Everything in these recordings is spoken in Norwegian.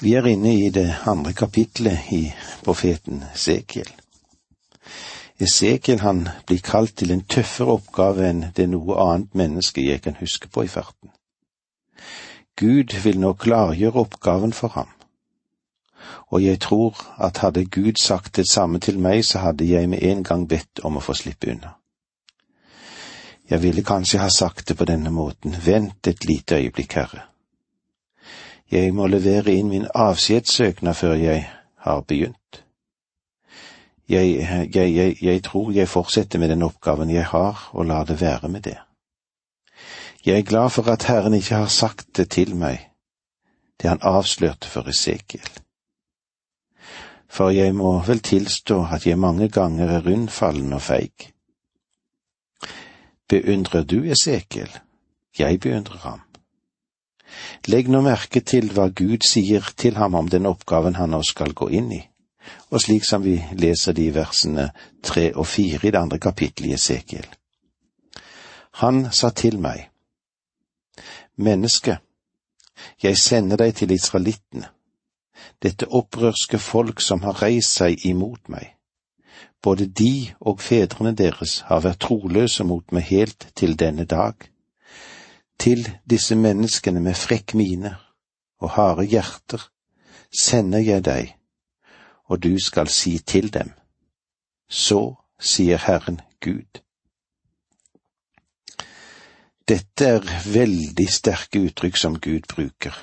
Vi er inne i det andre kapitlet i profeten Sekiel. Esekiel han blir kalt til en tøffere oppgave enn det noe annet menneske jeg kan huske på i farten. Gud vil nå klargjøre oppgaven for ham, og jeg tror at hadde Gud sagt det samme til meg, så hadde jeg med en gang bedt om å få slippe unna. Jeg ville kanskje ha sagt det på denne måten, vent et lite øyeblikk, Herre. Jeg må levere inn min avskjedssøknad før jeg har begynt. Jeg, jeg, jeg, jeg, tror jeg fortsetter med den oppgaven jeg har, og lar det være med det. Jeg er glad for at Herren ikke har sagt det til meg, det han avslørte for Esekiel. For jeg må vel tilstå at jeg mange ganger er rundfallen og feig. Beundrer du Esekiel? Jeg beundrer ham. Legg nå merke til hva Gud sier til ham om den oppgaven han nå skal gå inn i, og slik som vi leser de versene tre og fire i det andre kapittelet i Esekiel. Han sa til meg, Menneske, jeg sender deg til israelittene, dette opprørske folk som har reist seg imot meg. Både de og fedrene deres har vært troløse mot meg helt til denne dag til disse menneskene med frekk mine og harde hjerter sender jeg deg, og du skal si til dem, så sier Herren Gud. Dette er veldig sterke uttrykk som Gud bruker.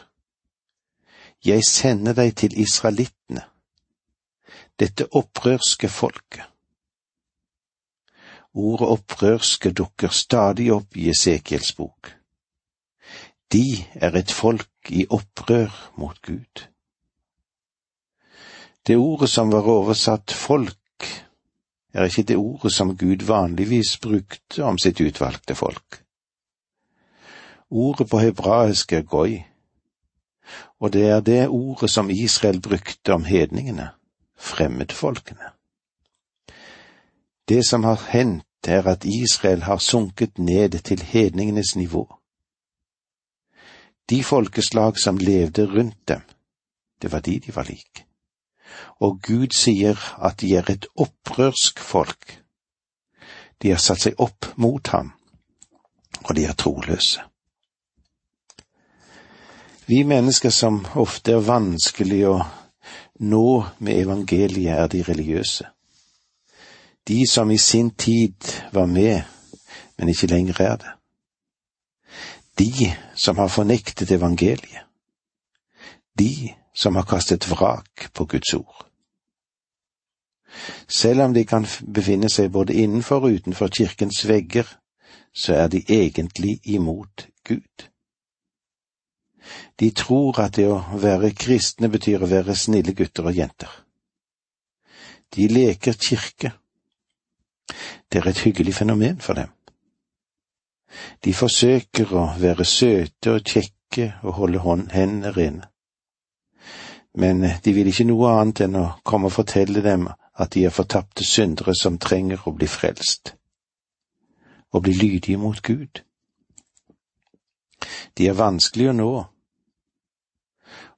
Jeg sender deg til israelittene, dette opprørske folket. Ordet opprørske dukker stadig opp i Esekiels bok. De er et folk i opprør mot Gud. Det ordet som var oversatt folk, er ikke det ordet som Gud vanligvis brukte om sitt utvalgte folk. Ordet på hebraisk er goi, og det er det ordet som Israel brukte om hedningene, fremmedfolkene. Det som har hendt, er at Israel har sunket ned til hedningenes nivå de folkeslag som levde rundt dem, det var de de var lik. Og Gud sier at de er et opprørsk folk. De har satt seg opp mot ham, og de er troløse. Vi mennesker som ofte er vanskelig å nå med evangeliet, er de religiøse. De som i sin tid var med, men ikke lenger er det de som har fornektet evangeliet, de som har kastet vrak på Guds ord. Selv om de kan befinne seg både innenfor og utenfor kirkens vegger, så er de egentlig imot Gud. De tror at det å være kristne betyr å være snille gutter og jenter. De leker kirke. Det er et hyggelig fenomen for dem. De forsøker å være søte og kjekke og holde hendene rene. Men de vil ikke noe annet enn å komme og fortelle dem at de er fortapte syndere som trenger å bli frelst, og bli lydige mot Gud. De er vanskelige å nå,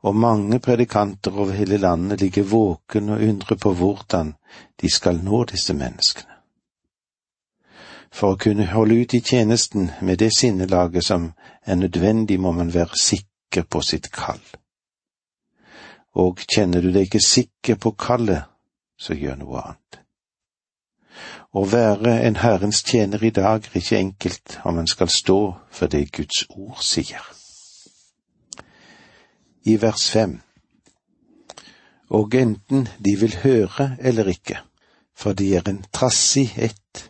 og mange predikanter over hele landet ligger våken og undrer på hvordan de skal nå disse menneskene. For å kunne holde ut i tjenesten med det sinnelaget som er nødvendig, må man være sikker på sitt kall. Og kjenner du deg ikke sikker på kallet, så gjør noe annet. Å være en Herrens tjener i dag er ikke enkelt om man skal stå for det Guds ord sier. I vers fem Og enten de vil høre eller ikke, for de er en trassig ett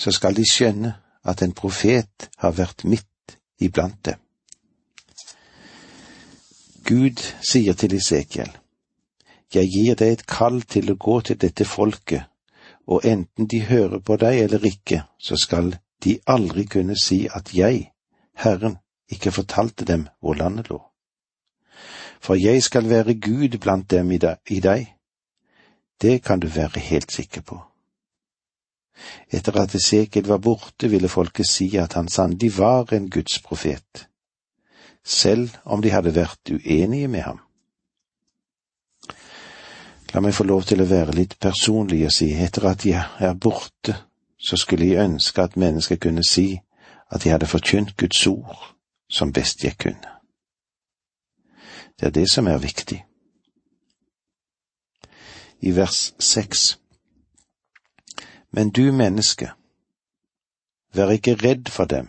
så skal de skjønne at en profet har vært midt iblant dem. Gud sier til Isekiel, Jeg gir deg et kall til å gå til dette folket, og enten de hører på deg eller ikke, så skal de aldri kunne si at jeg, Herren, ikke fortalte dem hvor landet lå. For jeg skal være Gud blant dem i deg. Det kan du være helt sikker på. Etter at Esekiel var borte, ville folket si at han sannelig var en Guds profet, selv om de hadde vært uenige med ham. La meg få lov til å være litt personlig og si etter at jeg er borte, så skulle jeg ønske at mennesker kunne si at jeg hadde forkynt Guds ord som best jeg kunne. Det er det som er viktig. I vers seks. Men du menneske, vær ikke redd for dem,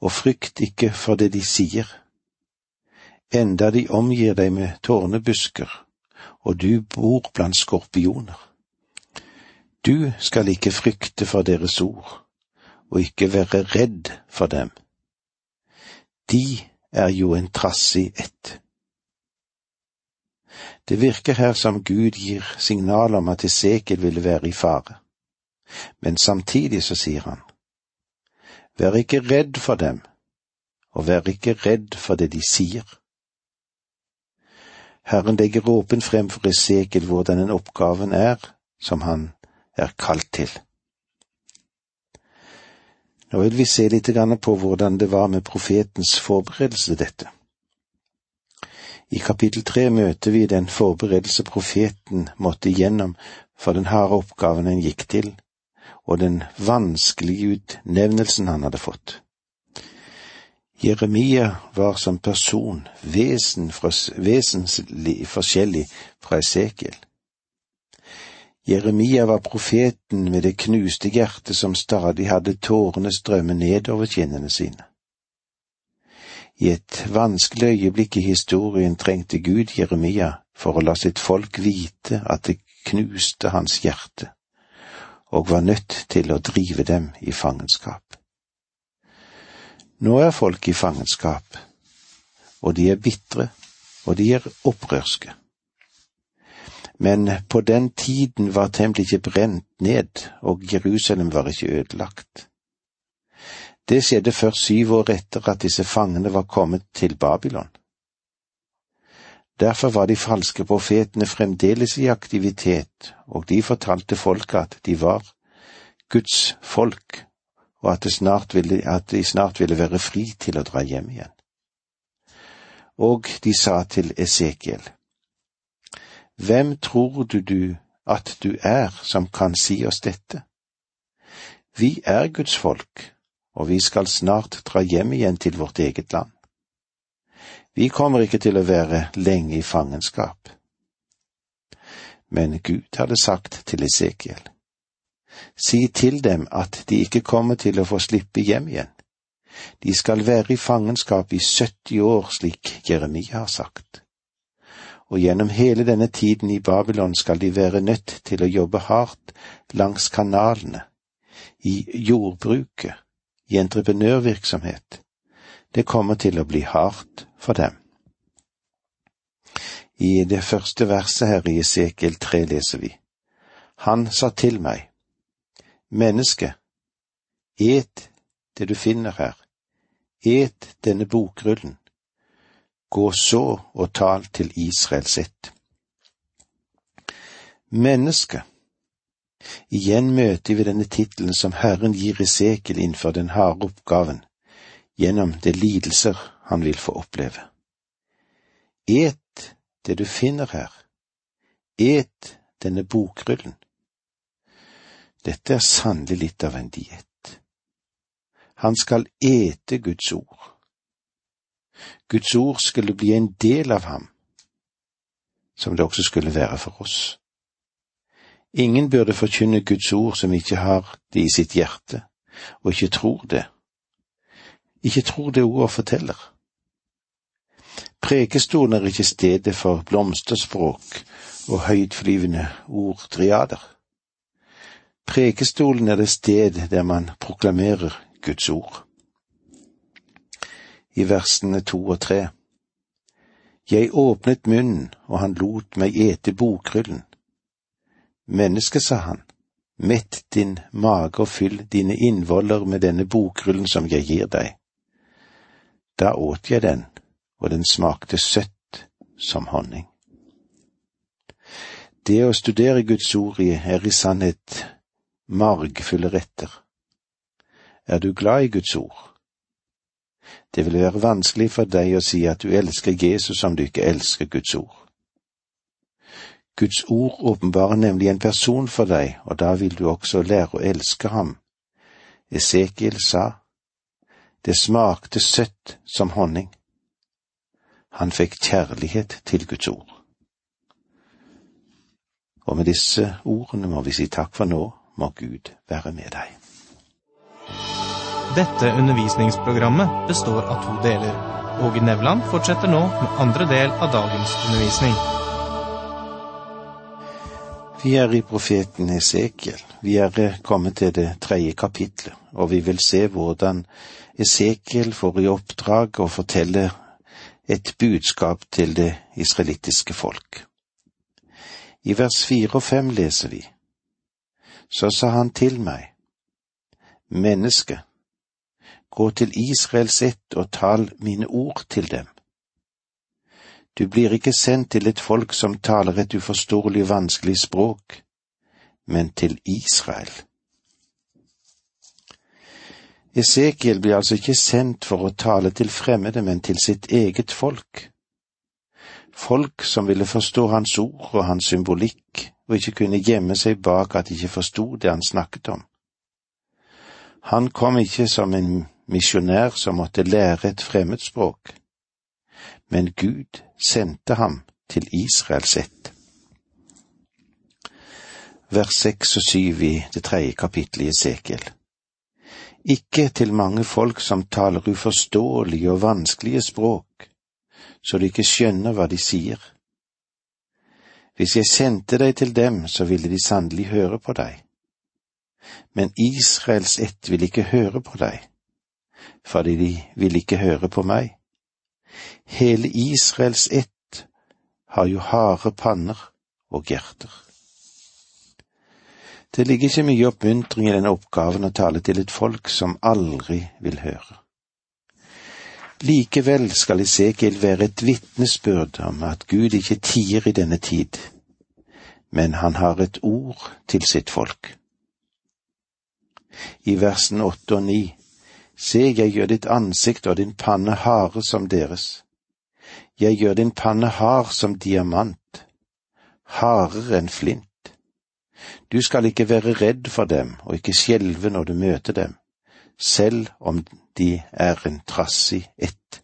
og frykt ikke for det de sier, enda de omgir deg med tårnebusker, og du bor blant skorpioner. Du skal ikke frykte for deres ord, og ikke være redd for dem. De er jo en trassig ett. Det virker her som Gud gir signal om at Esekiel ville være i fare, men samtidig så sier han, Vær ikke redd for dem, og vær ikke redd for det de sier. Herren legger åpen frem for Esekiel hvordan den oppgaven er som han er kalt til. Nå vil vi se litt på hvordan det var med profetens forberedelse til dette. I kapittel tre møter vi den forberedelse profeten måtte igjennom for den harde oppgaven han gikk til, og den vanskelige utnevnelsen han hadde fått. Jeremia var som person vesenslig forskjellig fra Esekiel. Jeremia var profeten med det knuste hjertet som stadig hadde tårene strømme nedover kinnene sine. I et vanskelig øyeblikk i historien trengte Gud Jeremia for å la sitt folk vite at det knuste hans hjerte, og var nødt til å drive dem i fangenskap. Nå er folk i fangenskap, og de er bitre, og de er opprørske men på den tiden var tempelet ikke brent ned, og Jerusalem var ikke ødelagt. Det skjedde først syv år etter at disse fangene var kommet til Babylon. Derfor var de falske profetene fremdeles i aktivitet, og de fortalte folket at de var Guds folk, og at, ville, at de snart ville være fri til å dra hjem igjen. Og de sa til Esekiel, hvem tror du du at du er som kan si oss dette? Vi er Guds folk, og vi skal snart dra hjem igjen til vårt eget land. Vi kommer ikke til å være lenge i fangenskap. Men Gud hadde sagt til Esekiel, si til dem at de ikke kommer til å få slippe hjem igjen. De skal være i fangenskap i 70 år, slik Jeremia har sagt og gjennom hele denne tiden i Babylon skal de være nødt til å jobbe hardt langs kanalene, i jordbruket, i entreprenørvirksomhet. Det kommer til å bli hardt for dem. I det første verset her i Esekiel 3 leser vi, Han sa til meg, Menneske, et det du finner her, et denne bokrullen, Gå så og tal til Israel sitt. Menneske. Igjen møter vi denne tittelen som Herren gir Esekiel innenfor den harde oppgaven, gjennom det lidelser han vil få oppleve. Et det du finner her. Et denne bokrullen. Dette er sannelig litt av en diett. Han skal ete Guds ord. Guds ord skulle bli en del av ham, som det også skulle være for oss. Ingen burde forkynne Guds ord som ikke har det i sitt hjerte, og ikke tror det. Ikke tror det ordet forteller. Prekestolen er ikke stedet for blomsterspråk og høytflyvende ordtriader. Prekestolen er det sted der man proklamerer Guds ord i versene to og tre. Jeg åpnet munnen, og han lot meg ete bokrullen. Menneske, sa han, mett din mage og fyll dine innvoller med denne bokrullen som jeg gir deg. Da åt jeg den, og den smakte søtt som honning. Det å studere Guds ord er i sannhet margfulle retter. Er du glad i Guds ord? Det vil være vanskelig for deg å si at du elsker Jesus om du ikke elsker Guds ord. Guds ord åpenbarer nemlig en person for deg, og da vil du også lære å elske ham. Esekiel sa, det smakte søtt som honning. Han fikk kjærlighet til Guds ord. Og med disse ordene må vi si takk for nå, må Gud være med deg. Dette undervisningsprogrammet består av to deler. Åge Nevland fortsetter nå med andre del av dagens undervisning. Vi er i profeten Esekiel. Vi er kommet til det tredje kapitlet, og vi vil se hvordan Esekiel får i oppdrag å fortelle et budskap til det israelittiske folk. I vers fire og fem leser vi. Så sa han til meg, Menneske, gå til Israels ett og tal mine ord til dem. Du blir ikke sendt til et folk som taler et uforståelig vanskelig språk, men til Israel. Esekiel blir altså ikke sendt for å tale til fremmede, men til sitt eget folk. Folk som ville forstå hans ord og hans symbolikk, og ikke kunne gjemme seg bak at de ikke forsto det han snakket om. Han kom ikke som en misjonær som måtte lære et fremmedspråk, men Gud sendte ham til Israels ett. Vers seks og syv i det tredje kapittelet i Esekiel. Ikke til mange folk som taler uforståelige og vanskelige språk, så de ikke skjønner hva de sier. Hvis jeg sendte deg til dem, så ville de sannelig høre på deg. Men Israels ett vil ikke høre på deg, fordi de vil ikke høre på meg. Hele Israels ett har jo harde panner og hjerter. Det ligger ikke mye oppmuntring i denne oppgaven å tale til et folk som aldri vil høre. Likevel skal Isekiel være et vitnesbyrd om at Gud ikke tier i denne tid, men han har et ord til sitt folk. I versen åtte og ni Se, jeg gjør ditt ansikt og din panne harde som deres. Jeg gjør din panne hard som diamant, hardere enn flint. Du skal ikke være redd for dem og ikke skjelve når du møter dem, selv om de er en trassig ett.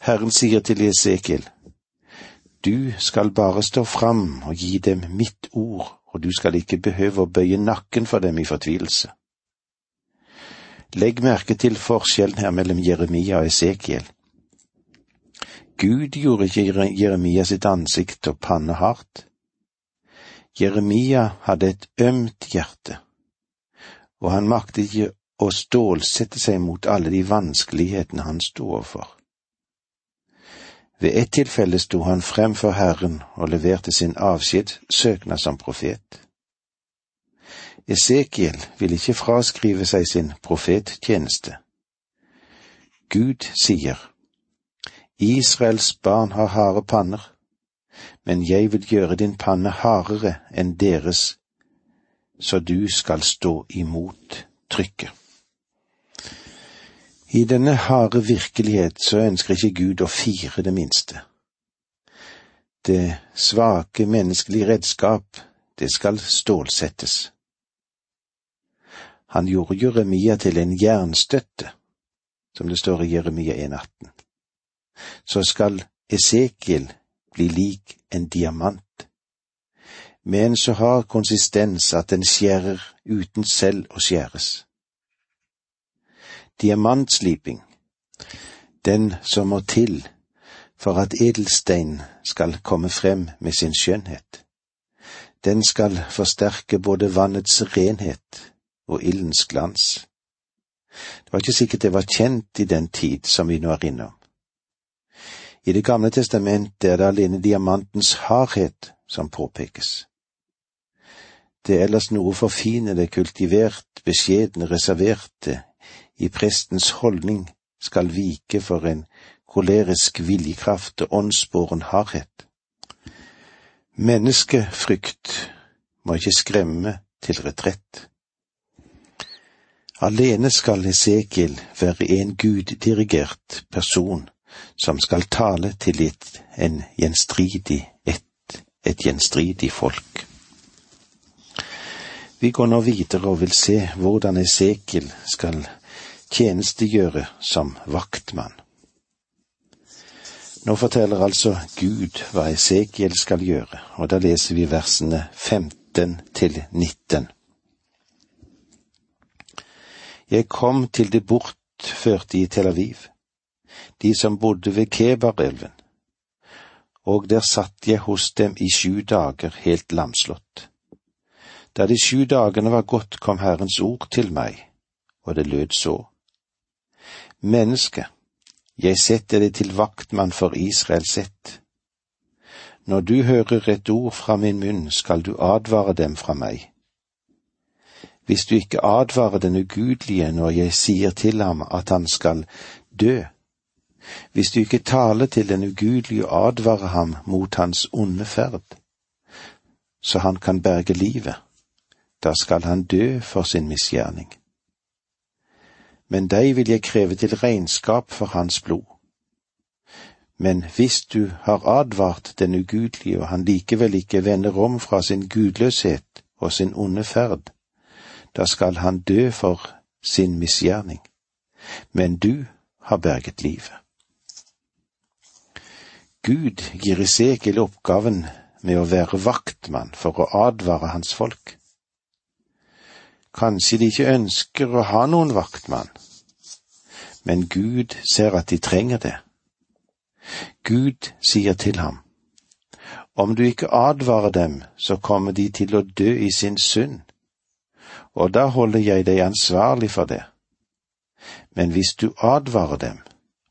Herren sier til Esekiel, Du skal bare stå fram og gi dem mitt ord, og du skal ikke behøve å bøye nakken for dem i fortvilelse. Legg merke til forskjellen her mellom Jeremia og Esekiel. Gud gjorde ikke Jeremia sitt ansikt og panne hardt. Jeremia hadde et ømt hjerte, og han maktet ikke å stålsette seg mot alle de vanskelighetene han sto overfor. Ved ett tilfelle sto han frem for Herren og leverte sin avskjedssøknad som profet. Esekiel vil ikke fraskrive seg sin profettjeneste. Gud sier, Israels barn har harde panner, men jeg vil gjøre din panne hardere enn deres, så du skal stå imot trykket. I denne harde virkelighet så ønsker ikke Gud å fire det minste. Det svake menneskelige redskap, det skal stålsettes. Han gjorde Jeremia til en jernstøtte, som det står i Jeremia 1,18. Så skal Esekiel bli lik en diamant, med en så hard konsistens at den skjærer uten selv å skjæres. Diamantsliping, den som må til for at edelstein skal komme frem med sin skjønnhet. Den skal forsterke både vannets renhet og ildens glans. Det var ikke sikkert det var kjent i den tid som vi nå er innom. I Det gamle testamentet er det alene diamantens hardhet som påpekes. Det er ellers noe forfinede, kultivert, beskjedne, reserverte i prestens holdning skal vike for en kolerisk viljekraft og åndsbåren hardhet. Menneskefrykt må ikke skremme til retrett. Alene skal Esekiel være en guddirigert person som skal tale til et, en gjenstridig ett et gjenstridig folk. Vi går nå videre og vil se hvordan Esekiel skal tjenestegjøre som vaktmann. Nå forteller altså Gud hva Esekiel skal gjøre, og da leser vi versene 15 til 19. Jeg kom til det bortførte i Tel Aviv, de som bodde ved Kebarelven, og der satt jeg hos dem i sju dager helt lamslått. Da de sju dagene var gått, kom Herrens ord til meg, og det lød så. Menneske, jeg setter deg til vaktmann for Israels ett. Når du hører et ord fra min munn, skal du advare dem fra meg hvis du ikke advarer den ugudelige når jeg sier til ham at han skal dø, hvis du ikke taler til den ugudelige og advarer ham mot hans onde ferd, så han kan berge livet, da skal han dø for sin misgjerning. Men deg vil jeg kreve til regnskap for hans blod. Men hvis du har advart den ugudelige og han likevel ikke vender om fra sin gudløshet og sin onde ferd, da skal han dø for sin misgjerning. Men du har berget livet. Gud gir Esekiel oppgaven med å være vaktmann for å advare hans folk. Kanskje de ikke ønsker å ha noen vaktmann, men Gud ser at de trenger det. Gud sier til ham, om du ikke advarer dem, så kommer de til å dø i sin synd, og da holder jeg deg ansvarlig for det. Men hvis du advarer dem,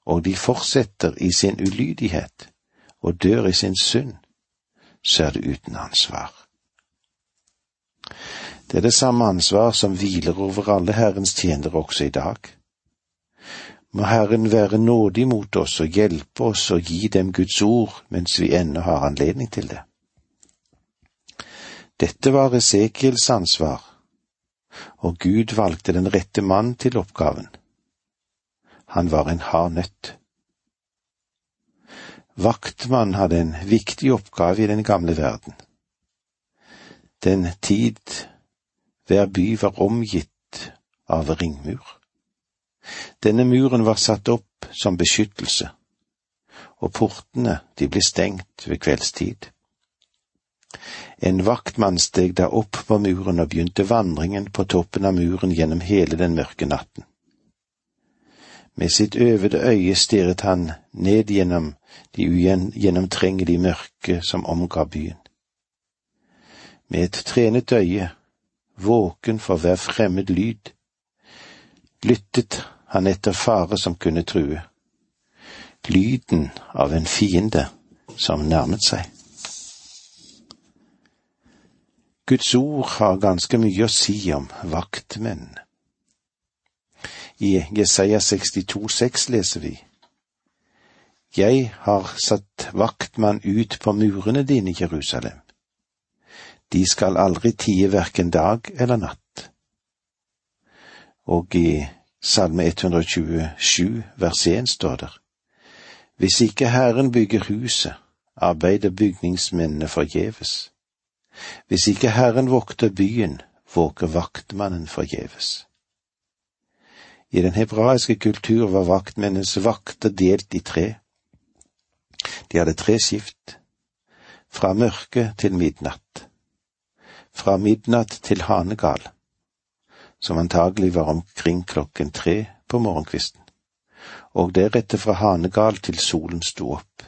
og de fortsetter i sin ulydighet og dør i sin synd, så er det uten ansvar. Det er det samme ansvar som hviler over alle Herrens tjenere også i dag. Må Herren være nådig mot oss og hjelpe oss og gi dem Guds ord mens vi ennå har anledning til det. Dette var Esekiels ansvar, og Gud valgte den rette mann til oppgaven. Han var en hard nøtt. Vaktmann hadde en viktig oppgave i den gamle verden. Den tid hver by var omgitt av ringmur. Denne muren var satt opp som beskyttelse, og portene de ble stengt ved kveldstid. En vaktmann steg da opp på muren og begynte vandringen på toppen av muren gjennom hele den mørke natten. Med sitt øvede øye stirret han ned gjennom de ugjennomtrengelige mørke som omgav byen. Med et trenet øye, våken for hver fremmed lyd, lyttet han etter fare som kunne true, lyden av en fiende som nærmet seg. Guds ord har ganske mye å si om vaktmenn. I Jesaja 62,6 leser vi Jeg har satt vaktmann ut på murene dine, Jerusalem. De skal aldri tie hverken dag eller natt. Og i Salme 127 vers 1 står der Hvis ikke Herren bygger huset, arbeider bygningsmennene forgjeves. Hvis ikke Herren vokter byen, våker vaktmannen forgjeves. I den hebraiske kultur var vaktmennenes vakter delt i tre. De hadde tre skift, fra mørke til midnatt, fra midnatt til hanegal, som antagelig var omkring klokken tre på morgenkvisten, og deretter fra hanegal til solen sto opp.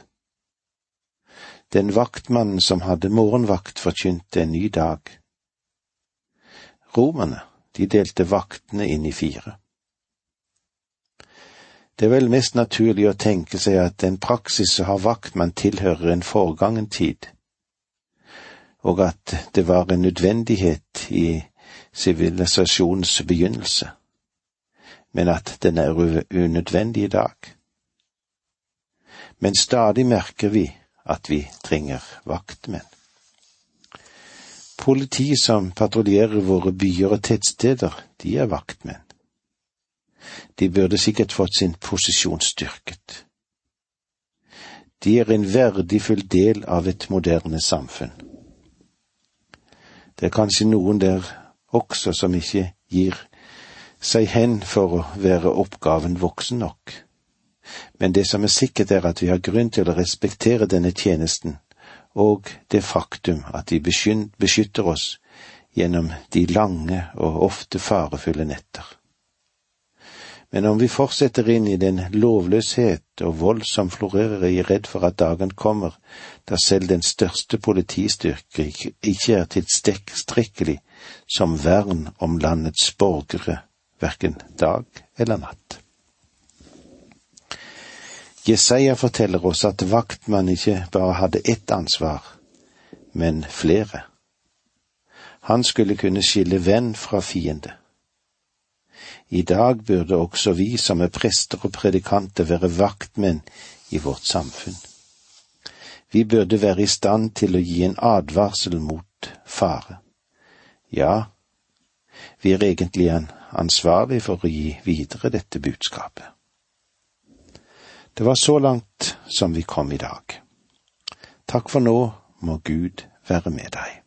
Den vaktmannen som hadde morgenvakt, forkynte en ny dag. Romerne, de delte vaktene inn i fire. Det er vel mest naturlig å tenke seg at en praksis som har vakt vaktmann tilhører en forgangen tid, og at det var en nødvendighet i sivilisasjonens begynnelse, men at den er unødvendig i dag. Men stadig merker vi at vi trenger vaktmenn. Politi som patruljerer våre byer og tettsteder, de er vaktmenn. De burde sikkert fått sin posisjon styrket. De er en verdifull del av et moderne samfunn. Det er kanskje noen der også som ikke gir seg hen for å være oppgaven voksen nok. Men det som er sikkert, er at vi har grunn til å respektere denne tjenesten og det faktum at de beskytter oss gjennom de lange og ofte farefulle netter. Men om vi fortsetter inn i den lovløshet og vold som florerer, er jeg redd for at dagen kommer da selv den største politistyrke ikke er tilstrekkelig som vern om landets borgere, hverken dag eller natt. Jesaja forteller oss at vaktmann ikke bare hadde ett ansvar, men flere. Han skulle kunne skille venn fra fiende. I dag burde også vi som er prester og predikanter være vaktmenn i vårt samfunn. Vi burde være i stand til å gi en advarsel mot fare. Ja, vi er egentlig ansvarlig for å gi videre dette budskapet. Det var så langt som vi kom i dag. Takk for nå, må Gud være med deg.